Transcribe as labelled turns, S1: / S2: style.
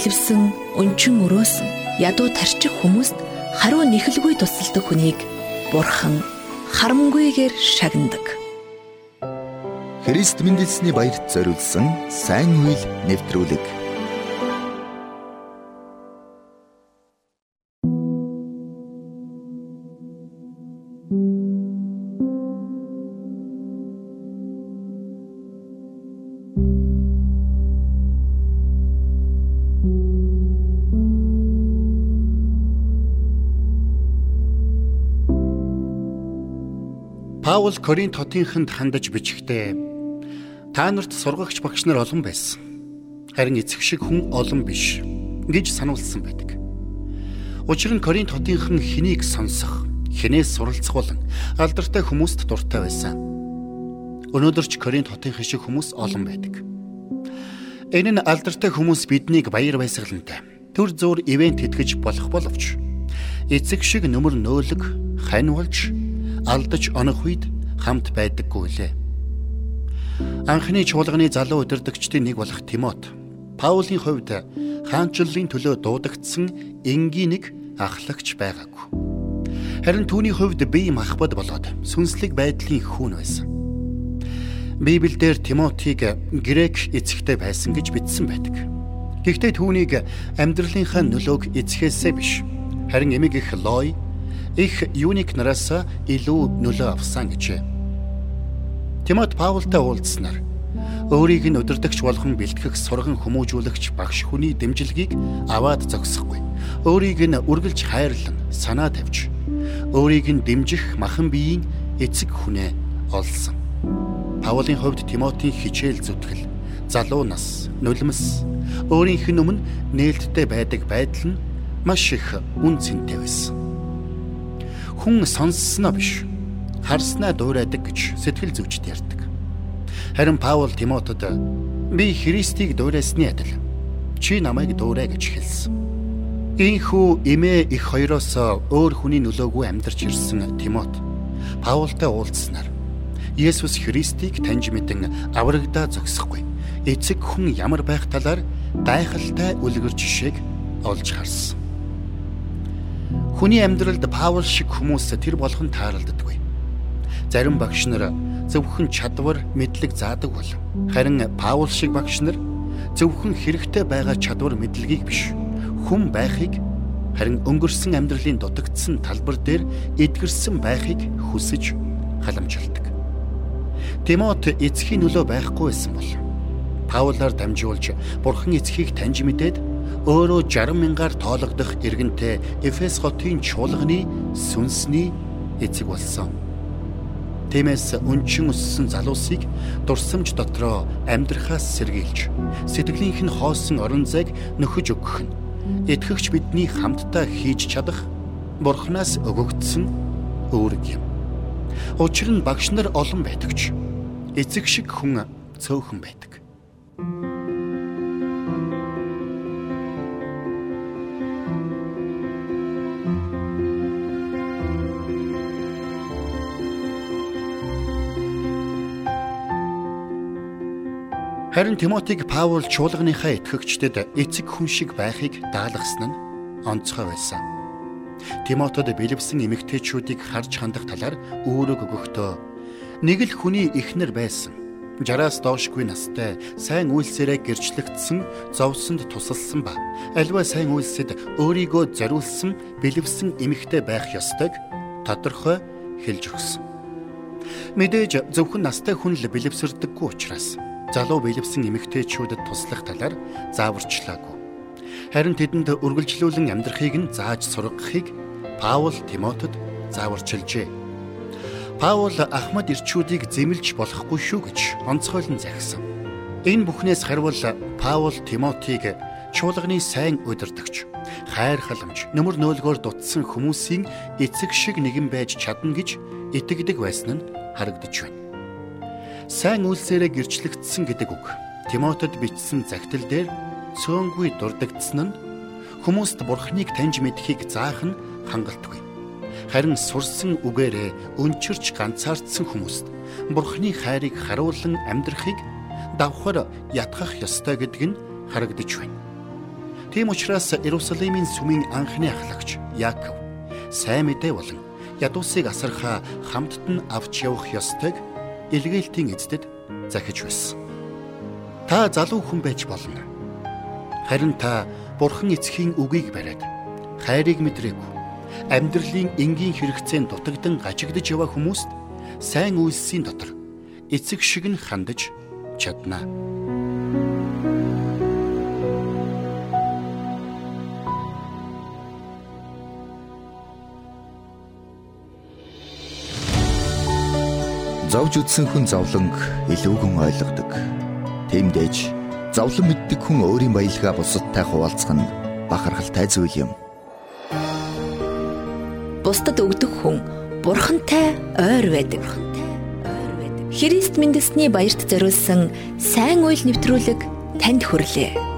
S1: бэлэвсэн, өнчин өрөөсөн, ядуу тарчих хүмүүст хариу нэхэлгүй тусалдаг хүнийг Бурхан харамгүйгээр шагнадаг.
S2: Христ мэндэлсний баярт зориулсан сайн үйл нэвтрүүлэг
S3: Паул Коринт хотынханд хандаж бичгтээ та нарт сургагч багш нар олон байсан. Харин эцэг шиг хүн олон биш гэж сануулсан байдаг. Учир нь Коринт хотынхан хэнийг сонсох, хинээс суралцах болон алдартай хүмүүст дуртай байсан. Өнөөдөр ч Коринт хотынхан шиг хүмүүс олон байдаг. Энэ нь алдартай хүмүүс биднийг баяр баясгалантай төр зур ивент тэтгэж болох боловч эцэг шиг нөмөр нөөлөг, хань болж алдаж онох үед хамт байдаггүй лээ. Анхны чуулганы залуу удирдагчдын нэг болох Тимот Паулийн хувьд хаанчлалын төлөө дуудагдсан энгийн нэг ахлагч байгаагүй. Харин түүний хувьд бие махбод болоод сүнслэг байдлын хүүн байсан. Библиэлд Тимотиг грек эцэгтэй байсан гэж бичсэн байдаг. Гэхдээ түүнийг амьдралынхаа нөлөөг эцгээсээ биш харин эмэг их Лой их юуник нараас илүү нөлөө авсан гэжээ. Тимот Паултай уулзснаар өөрийг нь удирдахч болгон бэлтгэх сурган хүмүүжүүлэгч багш хүний дэмжлэгийг аваад зогсохгүй. Өөрийг нь үргэлж хайрлан санаа тавьж өөрийг нь дэмжих махан биеийн эцэг хүнээ олсон. Паулийн хувьд Тимотийн хичээл зүтгэл, залуу нас, нулимс, өөрийнх нь өмнө нээлттэй байдаг байдал нь маш их үн цэнтэй байсан хүн сонссноо биш харснаа дуурайдаг гэж сэтгэл зүйчд ярьдаг. Харин Паул Тимотед би Христийг дуурайсны адил чи намайг дуурай гэж хэлсэн. Ийхүү эмээ их хоёроос өөр хүний нөлөөгүй амьдарч ирсэн Тимот Паултай уулзснаар Есүс Христийг таньж мэдэн аврагдаа зогсохгүй. Эцэг хүн ямар байх талаар гайхалтай үлгэр жишээг олж харсан. Хүний амьдралд Паул шиг хүмүүс тэр болгон тааралддаггүй. Зарим багш нар зөвхөн чадвар, мэдлэг заадаг бол харин Паул шиг багш нар зөвхөн хэрэгтэй байгаа чадвар, мэдлэгийг биш хүн байхыг харин өнгөрсөн амьдралын дутагдсан талбар дээр эдгэрсэн байхыг хүсэж халамжилдаг. Тимот эцгийн нөлөө байхгүй байсан бол Паулаар дамжуулж Бурхан эцгийг таньж мэдээд өөрөө 60 мянгаар тоологдох иргэнтэй Эфес хотын чуулганы сүнсний эцэг болсон. Тиймээс өнчин өссөн залуусыг дурсамж дотроо амьдрахаас сэргийлж сэтгэлийнх нь хоосон орон зайг нөхөж өгөх нь итгэгч бидний хамтдаа хийж чадах Бурханаас өгөгдсөн үүрэг юм. Учир нь багш нар олон байдагч эцэг шиг хүн цөөхөн байдаг. Харин Тимотиг Паул чуулганыхаа итгэгчдэд эцэг хүн шиг байхыг даалгасан нь онцгой байсан. Тимотод бэлэвсэн эмэгтэйчүүдийг харж хандах талаар үүрэг өгөхдөө нэг л хүний эхнэр байсан. 60-аас доошгүй настай сайн үйлсээрээ гэрчлэгдсэн зовсонд тусалсан ба альва сайн үйлсэд өөрийгөө зориулсан бэлэвсэн эмэгтэй байх ёстойг тодорхой хэлж өгсөн. Мэдээж зөвхөн настай хүн л бэлэвсэрдэггүй учраас залуу бэлэвсэн эмэгтэйчүүдэд туслах талаар зааварчлаагүй. Харин тэдэнд үргэлжлүүлэн амьдрахыг нь зааж сургахыг Паул Тимотед зааварчилжээ. Паул Ахмад ирчүүдийг зэмлж болохгүй шүү гэж онцгойлон захисан. Энэ бүхнээс харвал Паул Тимотиг чуулганы сайн удирдагч, хайр халамж, нөмөр нөөлгөөр дутсан хүмүүсийн эцэг шиг нэгэн байж чадна гэж итгэдэг байсан нь харагдаж байна сайн үйлсээрээ гэрчлэгдсэн гэдэг үг. Тимотед бичсэн загтал дээр цөөнгүй дурддагдсан нь хүмүүст бурхныг таньж мэдхийг заах нь хангалтгүй. Харин сурсан үгээрээ өнчирч ганцаардсан хүмүүст бурхны хайрыг харуулan амьдрахыг давхар ятгах ёстой гэдг нь харагдаж байна. Тийм учраас Иерусалимийн сүмийн анхны ахлагч Яаков сайн мэдээ болон ядуусыг асархаа хамтд нь авч явах ёстойг илгээлтийн эздэд захиж байсан. Та залуу хүн байж болно. Харин та Бурхан эцгийн үгийг бариад хайрыг мэдрээгүй. Амьдралын энгийн хэрэгцээнд дутагдан гажигдж яваа хүмүүст сайн үйлсийн дотор эцэг шиг нь хандаж чадна.
S2: Зовж үдсэн хүн зовлонг илүүгэн ойлгодог. Тиймдээж зовлон мэддэг хүн өөрийн баялгаа бусадтай хуваалцах нь бахархалтай зүйл юм.
S1: Бусдад өгдөг хүн бурхантай ойр байдаг. Христ мэндэлсний баярт зориулсан сайн үйл нэвтрүүлэг танд хүрлээ.